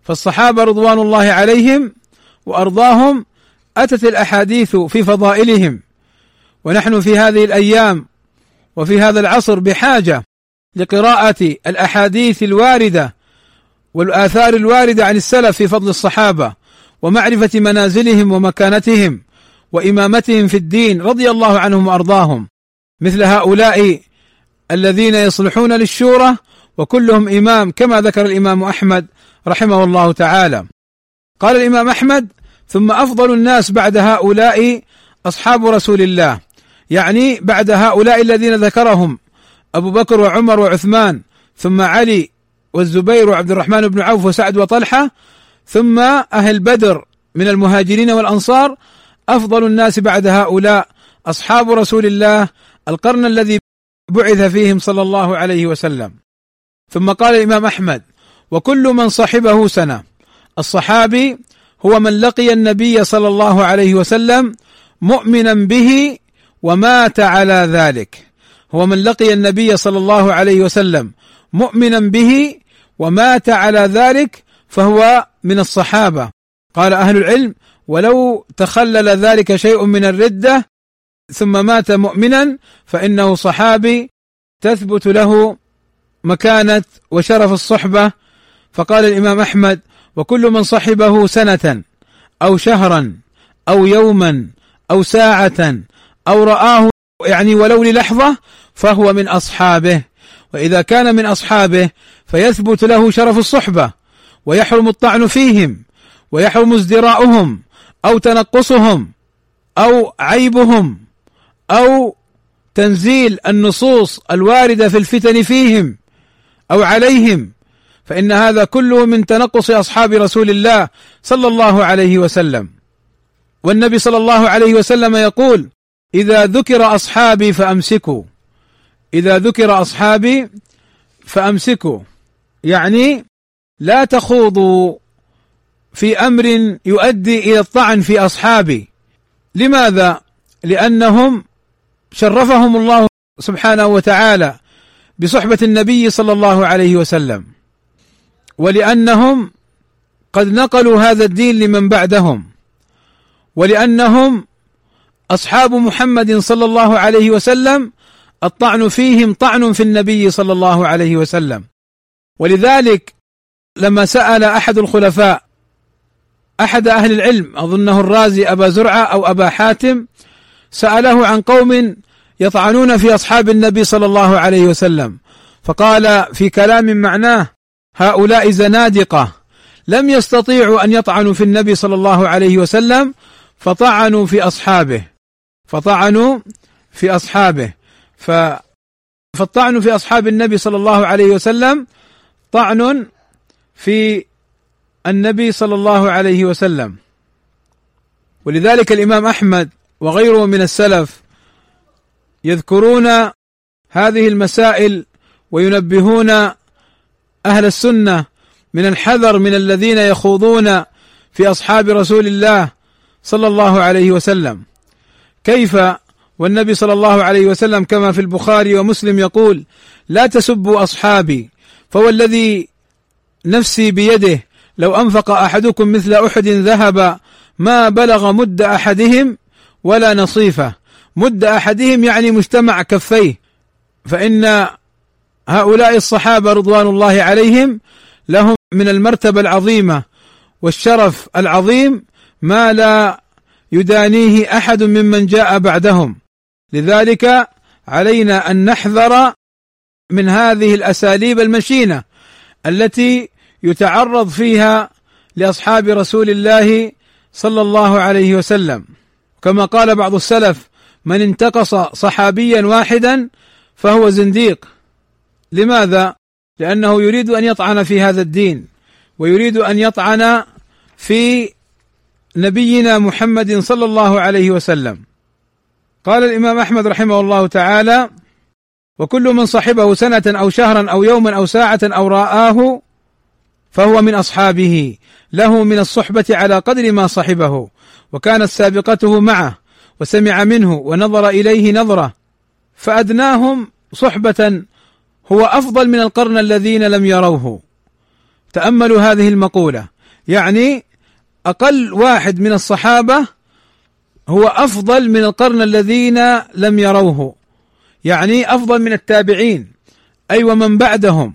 فالصحابة رضوان الله عليهم وأرضاهم أتت الأحاديث في فضائلهم. ونحن في هذه الأيام وفي هذا العصر بحاجة لقراءة الأحاديث الواردة والآثار الواردة عن السلف في فضل الصحابة ومعرفة منازلهم ومكانتهم وإمامتهم في الدين رضي الله عنهم وأرضاهم مثل هؤلاء الذين يصلحون للشورى وكلهم إمام كما ذكر الإمام أحمد رحمه الله تعالى. قال الإمام أحمد ثم أفضل الناس بعد هؤلاء أصحاب رسول الله يعني بعد هؤلاء الذين ذكرهم أبو بكر وعمر وعثمان ثم علي والزبير وعبد الرحمن بن عوف وسعد وطلحة ثم أهل بدر من المهاجرين والأنصار أفضل الناس بعد هؤلاء أصحاب رسول الله القرن الذي بعث فيهم صلى الله عليه وسلم. ثم قال الإمام أحمد وكل من صحبه سنة. الصحابي هو من لقي النبي صلى الله عليه وسلم مؤمنا به ومات على ذلك. هو من لقي النبي صلى الله عليه وسلم مؤمنا به ومات على ذلك فهو من الصحابة. قال أهل العلم ولو تخلل ذلك شيء من الردة ثم مات مؤمنا فإنه صحابي تثبت له مكانة وشرف الصحبة. فقال الإمام أحمد وكل من صحبه سنة أو شهرا أو يوما أو ساعة أو رآه يعني ولو للحظة فهو من أصحابه. وإذا كان من أصحابه فيثبت له شرف الصحبة ويحرم الطعن فيهم ويحرم ازدراؤهم أو تنقصهم أو عيبهم أو تنزيل النصوص الواردة في الفتن فيهم أو عليهم. فإن هذا كله من تنقص أصحاب رسول الله صلى الله عليه وسلم. والنبي صلى الله عليه وسلم يقول إذا ذكر أصحابي فأمسكوا. إذا ذكر أصحابي فأمسكوا. يعني لا تخوضوا في أمر يؤدي إلى الطعن في أصحابي. لماذا؟ لأنهم شرفهم الله سبحانه وتعالى بصحبة النبي صلى الله عليه وسلم. ولأنهم قد نقلوا هذا الدين لمن بعدهم. ولأنهم أصحاب محمد صلى الله عليه وسلم الطعن فيهم طعن في النبي صلى الله عليه وسلم. ولذلك لما سأل أحد الخلفاء أحد أهل العلم أظنه الرازي أبا زرعة أو أبا حاتم سأله عن قوم يطعنون في أصحاب النبي صلى الله عليه وسلم. فقال في كلام معناه هؤلاء زنادقة لم يستطيعوا أن يطعنوا في النبي صلى الله عليه وسلم فطعنوا في أصحابه. فطعنوا في أصحابه. ف فالطعن في أصحاب النبي صلى الله عليه وسلم طعن في النبي صلى الله عليه وسلم. ولذلك الإمام أحمد وغيره من السلف يذكرون هذه المسائل وينبهون أهل السنة من الحذر من الذين يخوضون في أصحاب رسول الله صلى الله عليه وسلم. كيف؟ والنبي صلى الله عليه وسلم كما في البخاري ومسلم يقول لا تسبوا أصحابي فوالذي نفسي بيده لو أنفق أحدكم مثل أحد ذهب ما بلغ مد أحدهم ولا نصيفة. مد أحدهم يعني مجتمع كفيه. فإن هؤلاء الصحابة رضوان الله عليهم لهم من المرتبة العظيمة والشرف العظيم ما لا يدانيه أحد ممن جاء بعدهم. لذلك علينا أن نحذر من هذه الأساليب المشينة التي يتعرض فيها لأصحاب رسول الله صلى الله عليه وسلم. كما قال بعض السلف من انتقص صحابيا واحدا فهو زنديق. لماذا؟ لأنه يريد أن يطعن في هذا الدين ويريد أن يطعن في نبينا محمد صلى الله عليه وسلم. قال الإمام أحمد رحمه الله تعالى وكل من صحبه سنة أو شهرا أو يوما أو ساعة أو رآه فهو من أصحابه. له من الصحبة على قدر ما صحبه وكانت سابقته معه وسمع منه ونظر إليه نظرة. فأدناهم صحبة هو أفضل من القرن الذين لم يروه. تأملوا هذه المقولة. يعني أقل واحد من الصحابة هو أفضل من القرن الذين لم يروه. يعني أفضل من التابعين. اي ومن بعدهم.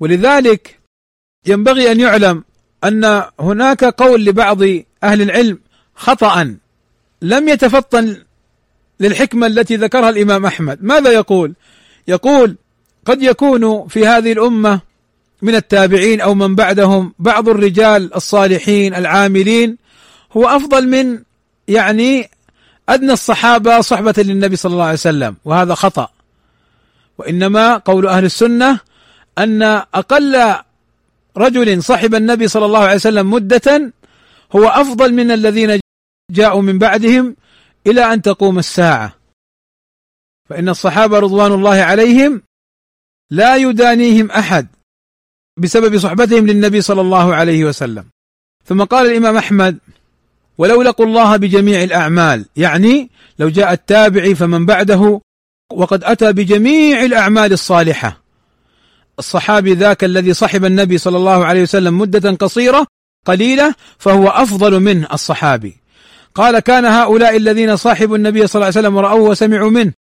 ولذلك ينبغي أن يعلم أن هناك قول لبعض أهل العلم خطأ. لم يتفطن للحكمة التي ذكرها الإمام أحمد، ماذا يقول؟ يقول قد يكون في هذه الأمة من التابعين أو من بعدهم بعض الرجال الصالحين العاملين هو أفضل من يعني أدنى الصحابة صحبة للنبي صلى الله عليه وسلم وهذا خطأ. وإنما قول أهل السنة أن أقل رجل صحب النبي صلى الله عليه وسلم مدة هو أفضل من الذين جاءوا من بعدهم إلى أن تقوم الساعة. فإن الصحابة رضوان الله عليهم لا يدانيهم أحد. بسبب صحبتهم للنبي صلى الله عليه وسلم. ثم قال الإمام أحمد ولو لقوا الله بجميع الأعمال. يعني لو جاء التابعي فمن بعده وقد أتى بجميع الأعمال الصالحة. الصحابي ذاك الذي صحب النبي صلى الله عليه وسلم مدة قصيرة قليلة فهو أفضل منه الصحابي. قال كان هؤلاء الذين صاحبوا النبي صلى الله عليه وسلم ورأوه وسمعوا منه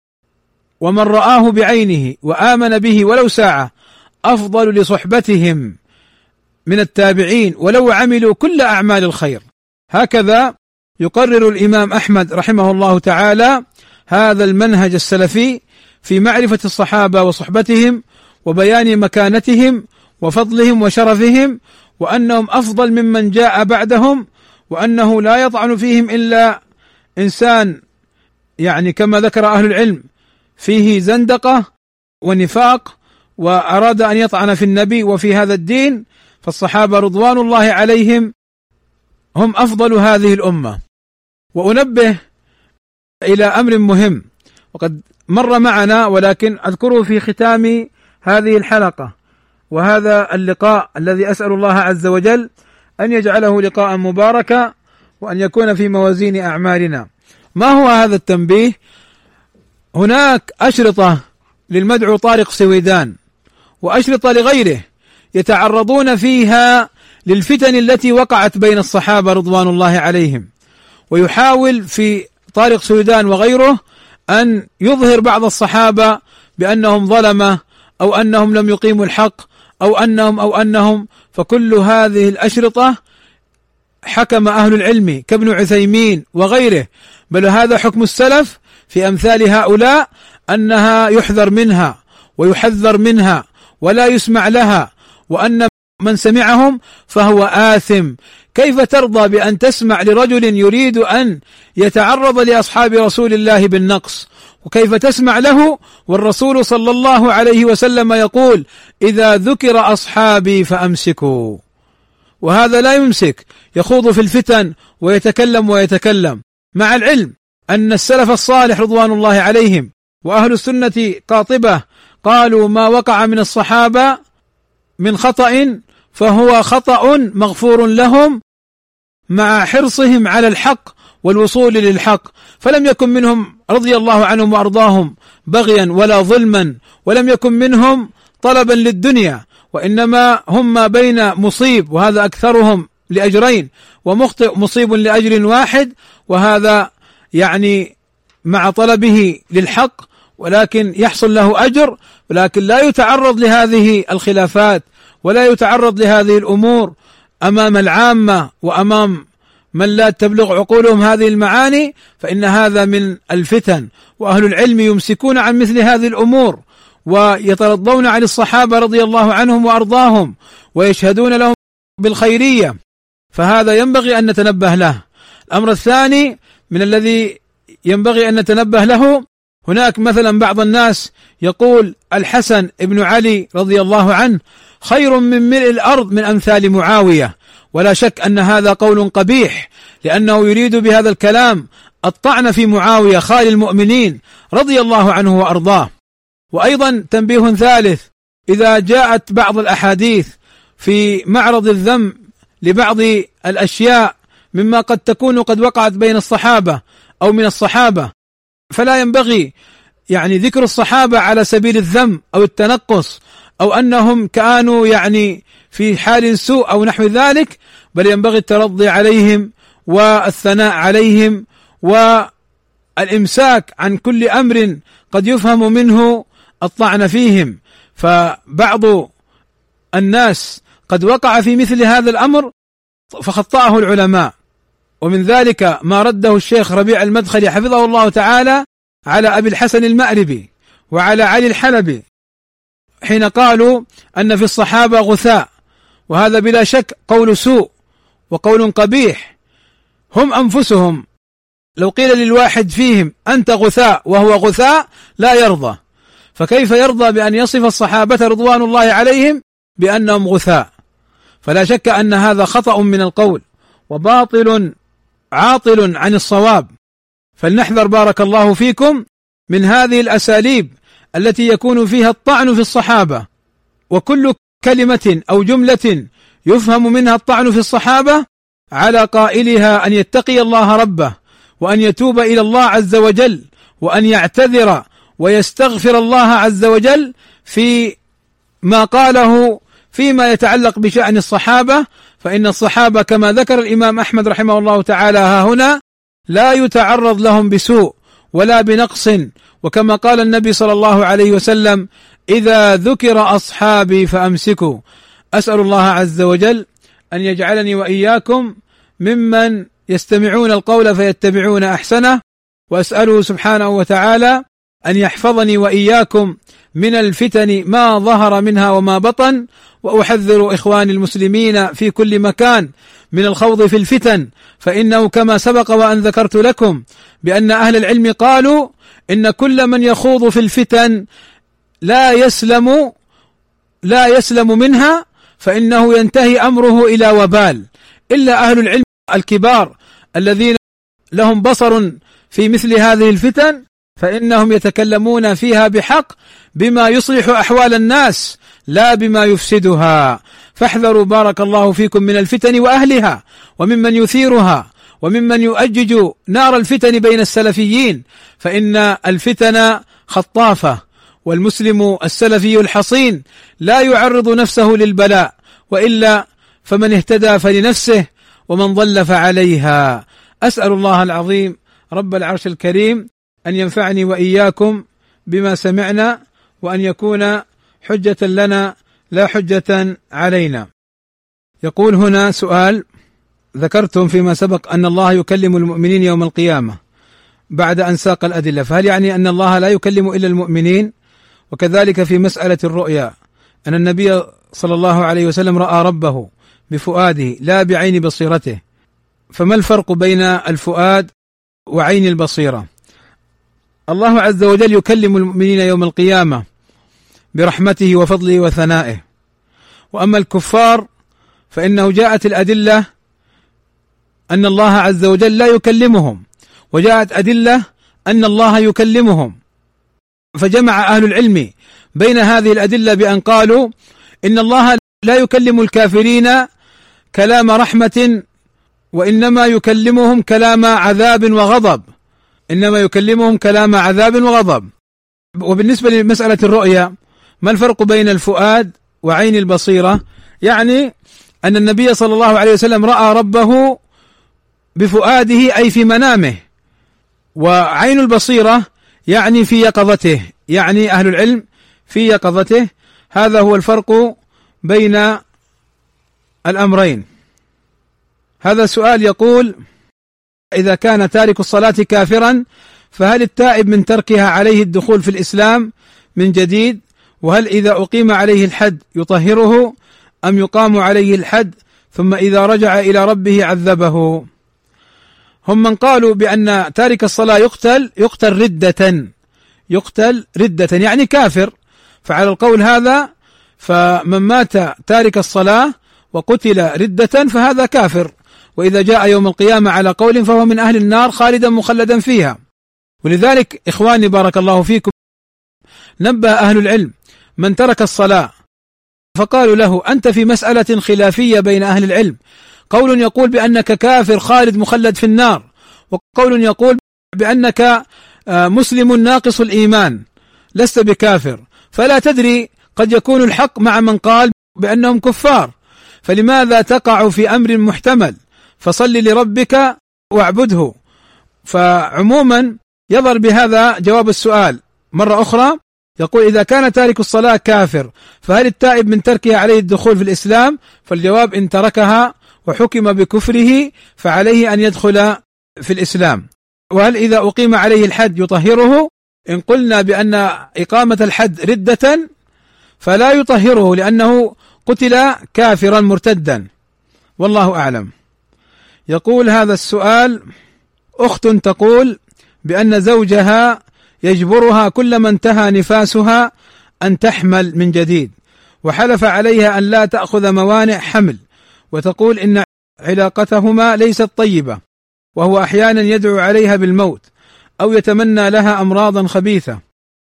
ومن رآه بعينه وآمن به ولو ساعة أفضل لصحبتهم من التابعين ولو عملوا كل أعمال الخير. هكذا يقرر الإمام أحمد رحمه الله تعالى هذا المنهج السلفي في معرفة الصحابة وصحبتهم وبيان مكانتهم وفضلهم وشرفهم وأنهم أفضل ممن جاء بعدهم وأنه لا يطعن فيهم إلا إنسان يعني كما ذكر أهل العلم فيه زندقة ونفاق وأراد أن يطعن في النبي وفي هذا الدين فالصحابة رضوان الله عليهم هم أفضل هذه الأمة وأنبه إلى أمر مهم وقد مر معنا ولكن أذكره في ختام هذه الحلقة وهذا اللقاء الذي أسأل الله عز وجل أن يجعله لقاء مباركا وأن يكون في موازين أعمالنا. ما هو هذا التنبيه؟ هناك أشرطة للمدعو طارق سويدان وأشرطة لغيره يتعرضون فيها للفتن التي وقعت بين الصحابة رضوان الله عليهم. ويحاول في طارق سويدان وغيره أن يظهر بعض الصحابة بأنهم ظلمة أو أنهم لم يقيموا الحق أو أنهم أو أنهم فكل هذه الأشرطة حكم أهل العلم كابن عثيمين وغيره. بل هذا حكم السلف في أمثال هؤلاء أنها يحذر منها ويحذر منها. ولا يسمع لها وأن من سمعهم فهو آثم. كيف ترضى بأن تسمع لرجل يريد أن يتعرض لأصحاب رسول الله بالنقص؟ وكيف تسمع له؟ والرسول صلى الله عليه وسلم يقول إذا ذكر أصحابي فأمسكوا. وهذا لا يمسك يخوض في الفتن ويتكلم ويتكلم. مع العلم أن السلف الصالح رضوان الله عليهم وأهل السنة قاطبة قالوا ما وقع من الصحابة من خطأ فهو خطأ مغفور لهم مع حرصهم على الحق والوصول للحق. فلم يكن منهم رضي الله عنهم وأرضاهم بغيا ولا ظلما ولم يكن منهم طلبا للدنيا وإنما هم ما بين مصيب وهذا أكثرهم لأجرين ومخطئ مصيب لأجر واحد وهذا يعني مع طلبه للحق ولكن يحصل له أجر ولكن لا يتعرض لهذه الخلافات ولا يتعرض لهذه الأمور أمام العامة وأمام من لا تبلغ عقولهم هذه المعاني فإن هذا من الفتن وأهل العلم يمسكون عن مثل هذه الأمور ويترضون عن الصحابة رضي الله عنهم وأرضاهم ويشهدون لهم بالخيرية فهذا ينبغي أن نتنبه له. الأمر الثاني من الذي ينبغي أن نتنبه له هناك مثلا بعض الناس يقول الحسن بن علي رضي الله عنه خير من ملء الأرض من أمثال معاوية. ولا شك أن هذا قول قبيح لأنه يريد بهذا الكلام الطعن في معاوية خال المؤمنين رضي الله عنه وأرضاه. وأيضا تنبيه ثالث إذا جاءت بعض الأحاديث في معرض الذم لبعض الأشياء مما قد تكون قد وقعت بين الصحابة أو من الصحابة فلا ينبغي يعني ذكر الصحابة على سبيل الذم أو التنقص أو أنهم كانوا يعني في حال سوء أو نحو ذلك بل ينبغي الترضي عليهم والثناء عليهم والإمساك عن كل أمر قد يفهم منه الطعن فيهم. فبعض الناس قد وقع في مثل هذا الأمر فخطأه العلماء. ومن ذلك ما رده الشيخ ربيع المدخلي حفظه الله تعالى على أبي الحسن المأربي وعلى علي الحلبي حين قالوا أن في الصحابة غثاء وهذا بلا شك قول سوء وقول قبيح هم أنفسهم. لو قيل للواحد فيهم أنت غثاء وهو غثاء لا يرضى فكيف يرضى بأن يصف الصحابة رضوان الله عليهم بأنهم غثاء؟ فلا شك أن هذا خطأ من القول وباطل عاطل عن الصواب. فلنحذر بارك الله فيكم من هذه الأساليب التي يكون فيها الطعن في الصحابة. وكل كلمة أو جملة يفهم منها الطعن في الصحابة على قائلها أن يتقي الله ربه وأن يتوب إلى الله عز وجل وأن يعتذر ويستغفر الله عز وجل في ما قاله فيما يتعلق بشأن الصحابة فإن الصحابة كما ذكر الإمام أحمد رحمه الله تعالى ها هنا لا يتعرض لهم بسوء ولا بنقص. وكما قال النبي صلى الله عليه وسلم إذا ذكر أصحابي فأمسكوا. أسأل الله عز وجل أن يجعلني وإياكم ممن يستمعون القول فيتبعون أحسنه وأسأله سبحانه وتعالى أن يحفظني وإياكم من الفتن ما ظهر منها وما بطن وأحذر إخواني المسلمين في كل مكان من الخوض في الفتن. فإنه كما سبق وأن ذكرت لكم بأن أهل العلم قالوا إن كل من يخوض في الفتن لا يسلم لا يسلم منها فإنه ينتهي أمره إلى وبال. إلا أهل العلم الكبار الذين لهم بصر في مثل هذه الفتن فإنهم يتكلمون فيها بحق بما يصلح أحوال الناس لا بما يفسدها. فاحذروا بارك الله فيكم من الفتن وأهلها وممن يثيرها وممن يؤجج نار الفتن بين السلفيين. فإن الفتن خطافة والمسلم السلفي الحصين لا يعرض نفسه للبلاء وإلا فمن اهتدى فلنفسه ومن ضل فعليها. أسأل الله العظيم رب العرش الكريم أن ينفعني وإياكم بما سمعنا وأن يكون حجة لنا لا حجة علينا. يقول هنا سؤال ذكرتم فيما سبق أن الله يكلم المؤمنين يوم القيامة بعد أن ساق الأدلة، فهل يعني أن الله لا يكلم إلا المؤمنين؟ وكذلك في مسألة الرؤيا أن النبي صلى الله عليه وسلم رأى ربه بفؤاده لا بعين بصيرته. فما الفرق بين الفؤاد وعين البصيرة؟ الله عز وجل يكلم المؤمنين يوم القيامة برحمته وفضله وثنائه. وأما الكفار فإنه جاءت الأدلة أن الله عز وجل لا يكلمهم وجاءت أدلة أن الله يكلمهم. فجمع أهل العلم بين هذه الأدلة بأن قالوا إن الله لا يكلم الكافرين كلام رحمة وإنما يكلمهم كلام عذاب وغضب. إنما يكلمهم كلام عذاب وغضب. وبالنسبة لمسألة الرؤيا ما الفرق بين الفؤاد وعين البصيرة؟ يعني أن النبي صلى الله عليه وسلم رأى ربه بفؤاده أي في منامه. وعين البصيرة يعني في يقظته يعني أهل العلم في يقظته. هذا هو الفرق بين الأمرين. هذا سؤال يقول إذا كان تارك الصلاة كافرا فهل التائب من تركها عليه الدخول في الإسلام من جديد؟ وهل إذا أقيم عليه الحد يطهره؟ أم يقام عليه الحد ثم إذا رجع إلى ربه عذبه؟ هم من قالوا بأن تارك الصلاة يقتل يقتل ردة يقتل ردة يعني كافر. فعلى القول هذا فمن مات تارك الصلاة وقتل ردة فهذا كافر. وإذا جاء يوم القيامة على قول فهو من أهل النار خالدا مخلدا فيها. ولذلك إخواني بارك الله فيكم نبه أهل العلم من ترك الصلاة فقالوا له أنت في مسألة خلافية بين أهل العلم. قول يقول بأنك كافر خالد مخلد في النار وقول يقول بأنك آه، مسلم ناقص الإيمان لست بكافر. فلا تدري قد يكون الحق مع من قال بأنهم كفار. فلماذا تقع في أمر محتمل؟ فصل لربك واعبده. فعموما يظهر بهذا جواب السؤال. مرة أخرى يقول إذا كان تارك الصلاة كافر فهل التائب من تركها عليه الدخول في الإسلام؟ فالجواب إن تركها وحكم بكفره فعليه أن يدخل في الإسلام. وهل إذا أقيم عليه الحد يطهره؟ إن قلنا بأن إقامة الحد ردة فلا يطهره لأنه قتل كافرا مرتدا. والله أعلم. يقول هذا السؤال أخت تقول بأن زوجها يجبرها كلما انتهى نفاسها أن تحمل من جديد وحلف عليها أن لا تأخذ موانع حمل وتقول إن علاقتهما ليست طيبة وهو أحيانا يدعو عليها بالموت أو يتمنى لها أمراضا خبيثة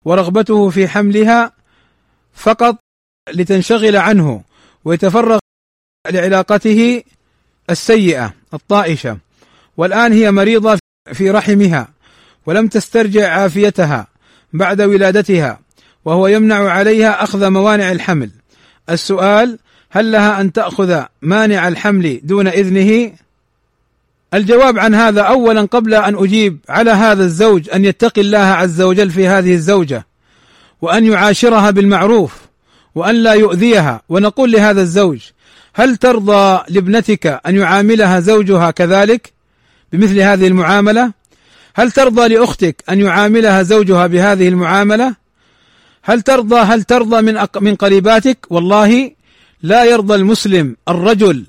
ورغبته في حملها فقط لتنشغل عنه ويتفرغ لعلاقته السيئة. الطائشة والآن هي مريضة في رحمها ولم تسترجع عافيتها بعد ولادتها وهو يمنع عليها أخذ موانع الحمل. السؤال هل لها أن تأخذ مانع الحمل دون إذنه؟ الجواب عن هذا اولا قبل أن أجيب على هذا الزوج أن يتقي الله عز وجل في هذه الزوجة وأن يعاشرها بالمعروف وأن لا يؤذيها ونقول لهذا الزوج هل ترضى لابنتك أن يعاملها زوجها كذلك بمثل هذه المعاملة هل ترضى لأختك أن يعاملها زوجها بهذه المعاملة؟ هل ترضى هل ترضى من من قريباتك؟ والله لا يرضى المسلم الرجل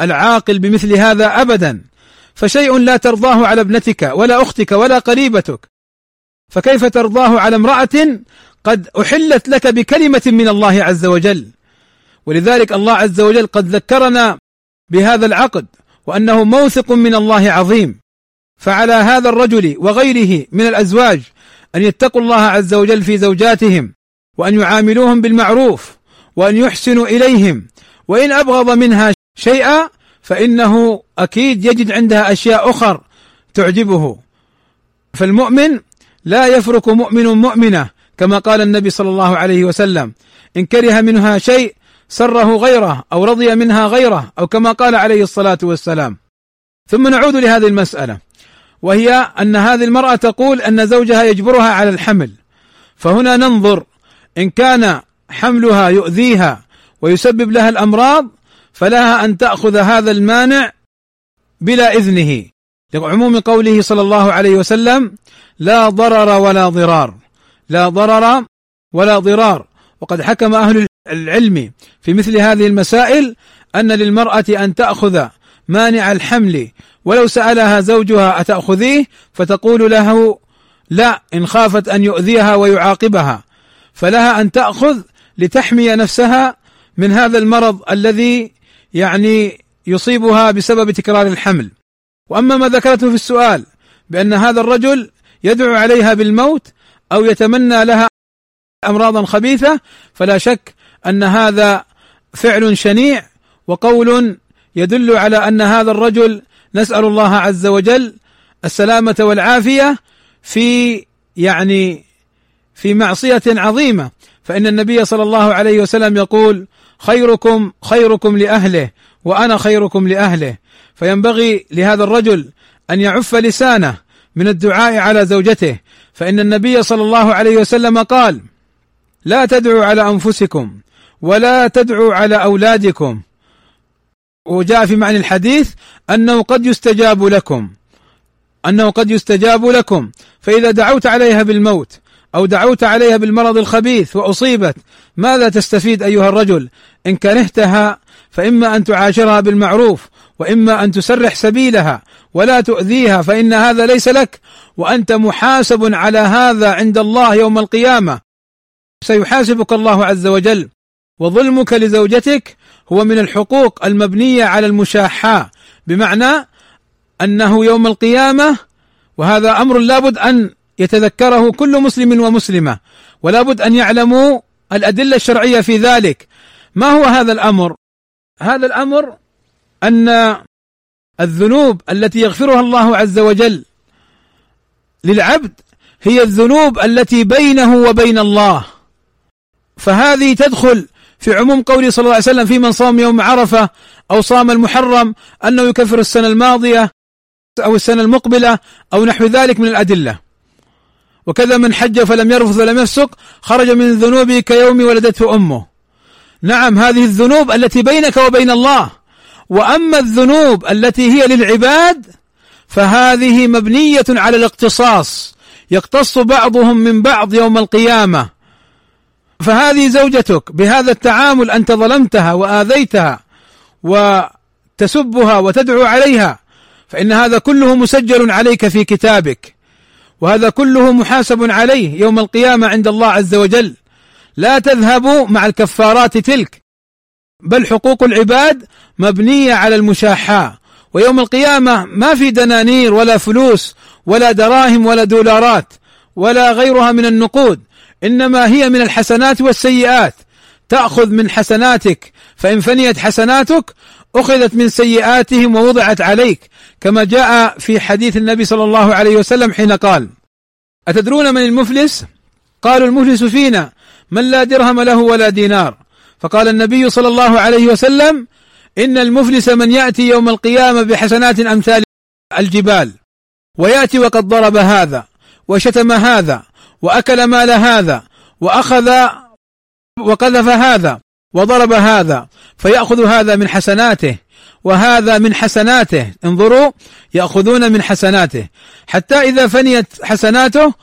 العاقل بمثل هذا أبدا فشيء لا ترضاه على ابنتك ولا أختك ولا قريبتك فكيف ترضاه على امرأة قد أحلت لك بكلمة من الله عز وجل ولذلك الله عز وجل قد ذكرنا بهذا العقد وأنه موثق من الله عظيم. فعلى هذا الرجل وغيره من الأزواج أن يتقوا الله عز وجل في زوجاتهم وأن يعاملوهم بالمعروف وأن يحسنوا إليهم. وإن أبغض منها شيئا فإنه أكيد يجد عندها أشياء أخر تعجبه. فالمؤمن لا يفرك مؤمن مؤمنة كما قال النبي صلى الله عليه وسلم إن كره منها شيء سره غيره أو رضي منها غيره أو كما قال عليه الصلاة والسلام. ثم نعود لهذه المسألة وهي أن هذه المرأة تقول أن زوجها يجبرها على الحمل. فهنا ننظر إن كان حملها يؤذيها ويسبب لها الأمراض فلها أن تأخذ هذا المانع بلا إذنه. لعموم قوله صلى الله عليه وسلم لا ضرر ولا ضرار. لا ضرر ولا ضرار. وقد حكم أهل العلم في مثل هذه المسائل أن للمرأة أن تأخذ مانع الحمل ولو سألها زوجها أتأخذيه؟ فتقول له لا إن خافت أن يؤذيها ويعاقبها. فلها أن تأخذ لتحمي نفسها من هذا المرض الذي يعني يصيبها بسبب تكرار الحمل. وأما ما ذكرته في السؤال بأن هذا الرجل يدعو عليها بالموت أو يتمنى لها أمراضا خبيثة فلا شك أن هذا فعل شنيع وقول يدل على أن هذا الرجل نسأل الله عز وجل السلامة والعافية في يعني في معصية عظيمة. فإن النبي صلى الله عليه وسلم يقول خيركم خيركم لأهله وأنا خيركم لأهله. فينبغي لهذا الرجل أن يعف لسانه من الدعاء على زوجته. فإن النبي صلى الله عليه وسلم قال لا تدعوا على أنفسكم ولا تدعوا على أولادكم. وجاء في معنى الحديث أنه قد يستجاب لكم. أنه قد يستجاب لكم. فإذا دعوت عليها بالموت أو دعوت عليها بالمرض الخبيث وأصيبت ماذا تستفيد أيها الرجل؟ إن كرهتها فإما أن تعاشرها بالمعروف وإما أن تسرح سبيلها ولا تؤذيها فإن هذا ليس لك وأنت محاسب على هذا عند الله يوم القيامة. سيحاسبك الله عز وجل. وظلمك لزوجتك هو من الحقوق المبنية على المشاحة. بمعنى أنه يوم القيامة وهذا أمر لابد أن يتذكره كل مسلم ومسلمة ولا بد أن يعلموا الأدلة الشرعية في ذلك. ما هو هذا الأمر؟ هذا الأمر أن الذنوب التي يغفرها الله عز وجل للعبد هي الذنوب التي بينه وبين الله. فهذه تدخل في عموم قوله صلى الله عليه وسلم في من صام يوم عرفة أو صام المحرم أنه يكفر السنة الماضية أو السنة المقبلة أو نحو ذلك من الأدلة. وكذا من حج فلم يرفث ولم يفسق خرج من ذنوبه كيوم ولدته أمه. نعم هذه الذنوب التي بينك وبين الله. وأما الذنوب التي هي للعباد فهذه مبنية على الاقتصاص. يقتص بعضهم من بعض يوم القيامة. فهذه زوجتك بهذا التعامل أنت ظلمتها وآذيتها وتسبها وتدعو عليها فإن هذا كله مسجل عليك في كتابك وهذا كله محاسب عليه يوم القيامة عند الله عز وجل. لا تذهبوا مع الكفارات تلك بل حقوق العباد مبنية على المشاحاه ويوم القيامة ما في دنانير ولا فلوس ولا دراهم ولا دولارات ولا غيرها من النقود. إنما هي من الحسنات والسيئات. تأخذ من حسناتك فإن فنيت حسناتك أخذت من سيئاتهم ووضعت عليك. كما جاء في حديث النبي صلى الله عليه وسلم حين قال أتدرون من المفلس؟ قالوا المفلس فينا. من لا درهم له ولا دينار. فقال النبي صلى الله عليه وسلم إن المفلس من يأتي يوم القيامة بحسنات أمثال الجبال ويأتي وقد ضرب هذا وشتم هذا وأكل مال هذا وأخذ وقذف هذا وضرب هذا فيأخذ هذا من حسناته وهذا من حسناته. انظروا يأخذون من حسناته. حتى إذا فنيت حسناته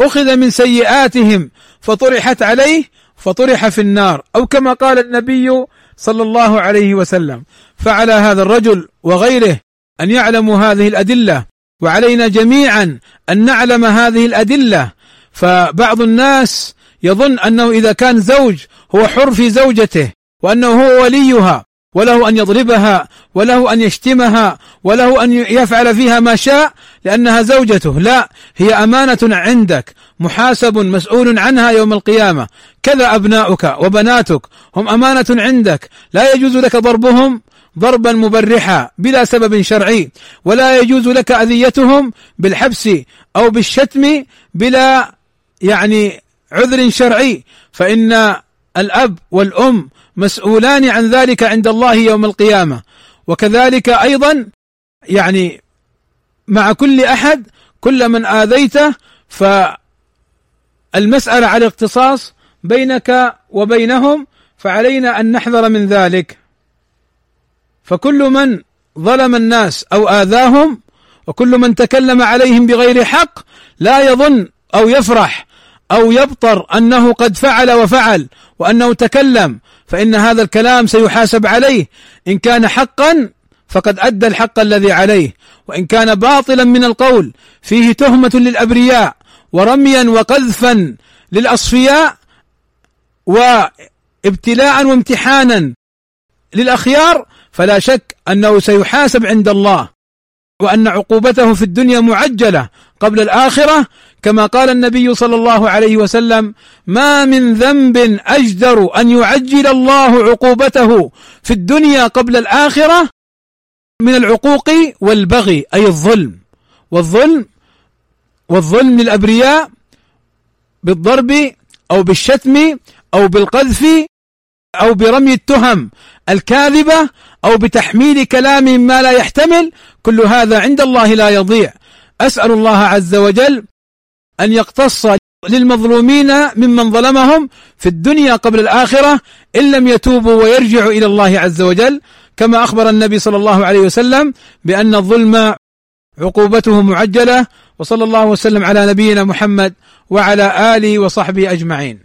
أخذ من سيئاتهم فطرحت عليه فطرح في النار. أو كما قال النبي صلى الله عليه وسلم فعلى هذا الرجل وغيره أن يعلموا هذه الأدلة وعلينا جميعا أن نعلم هذه الأدلة فبعض الناس يظن أنه إذا كان زوج هو حر في زوجته وأنه هو وليها وله أن يضربها وله أن يشتمها وله أن يفعل فيها ما شاء لأنها زوجته. لا هي أمانة عندك محاسب مسؤول عنها يوم القيامة. كذا أبناؤك وبناتك هم أمانة عندك. لا يجوز لك ضربهم ضربا مبرحا بلا سبب شرعي ولا يجوز لك أذيتهم بالحبس أو بالشتم بلا يعني عذر شرعي فإن الأب والأم مسؤولان عن ذلك عند الله يوم القيامة. وكذلك أيضا يعني مع كل أحد كل من آذيته فالمسألة على الاختصاص بينك وبينهم فعلينا أن نحذر من ذلك. فكل من ظلم الناس أو آذاهم وكل من تكلم عليهم بغير حق لا يظن أو يفرح أو يبطر أنه قد فعل وفعل وأنه تكلم فإن هذا الكلام سيحاسب عليه. إن كان حقا فقد أدى الحق الذي عليه. وإن كان باطلا من القول فيه تهمة للأبرياء ورميا وقذفا للأصفياء وابتلاء وامتحانا للأخيار فلا شك أنه سيحاسب عند الله. وأن عقوبته في الدنيا معجلة قبل الآخرة كما قال النبي صلى الله عليه وسلم ما من ذنب أجدر أن يعجل الله عقوبته في الدنيا قبل الآخرة من العقوق والبغي أي الظلم. والظلم والظلم للأبرياء بالضرب أو بالشتم أو بالقذف أو برمي التهم الكاذبة أو بتحميل كلام ما لا يحتمل كل هذا عند الله لا يضيع. أسأل الله عز وجل أن يقتص للمظلومين ممن ظلمهم في الدنيا قبل الآخرة إن لم يتوبوا ويرجعوا إلى الله عز وجل. كما أخبر النبي صلى الله عليه وسلم بأن الظلم عقوبته معجلة وصلى الله وسلم على نبينا محمد وعلى آله وصحبه أجمعين.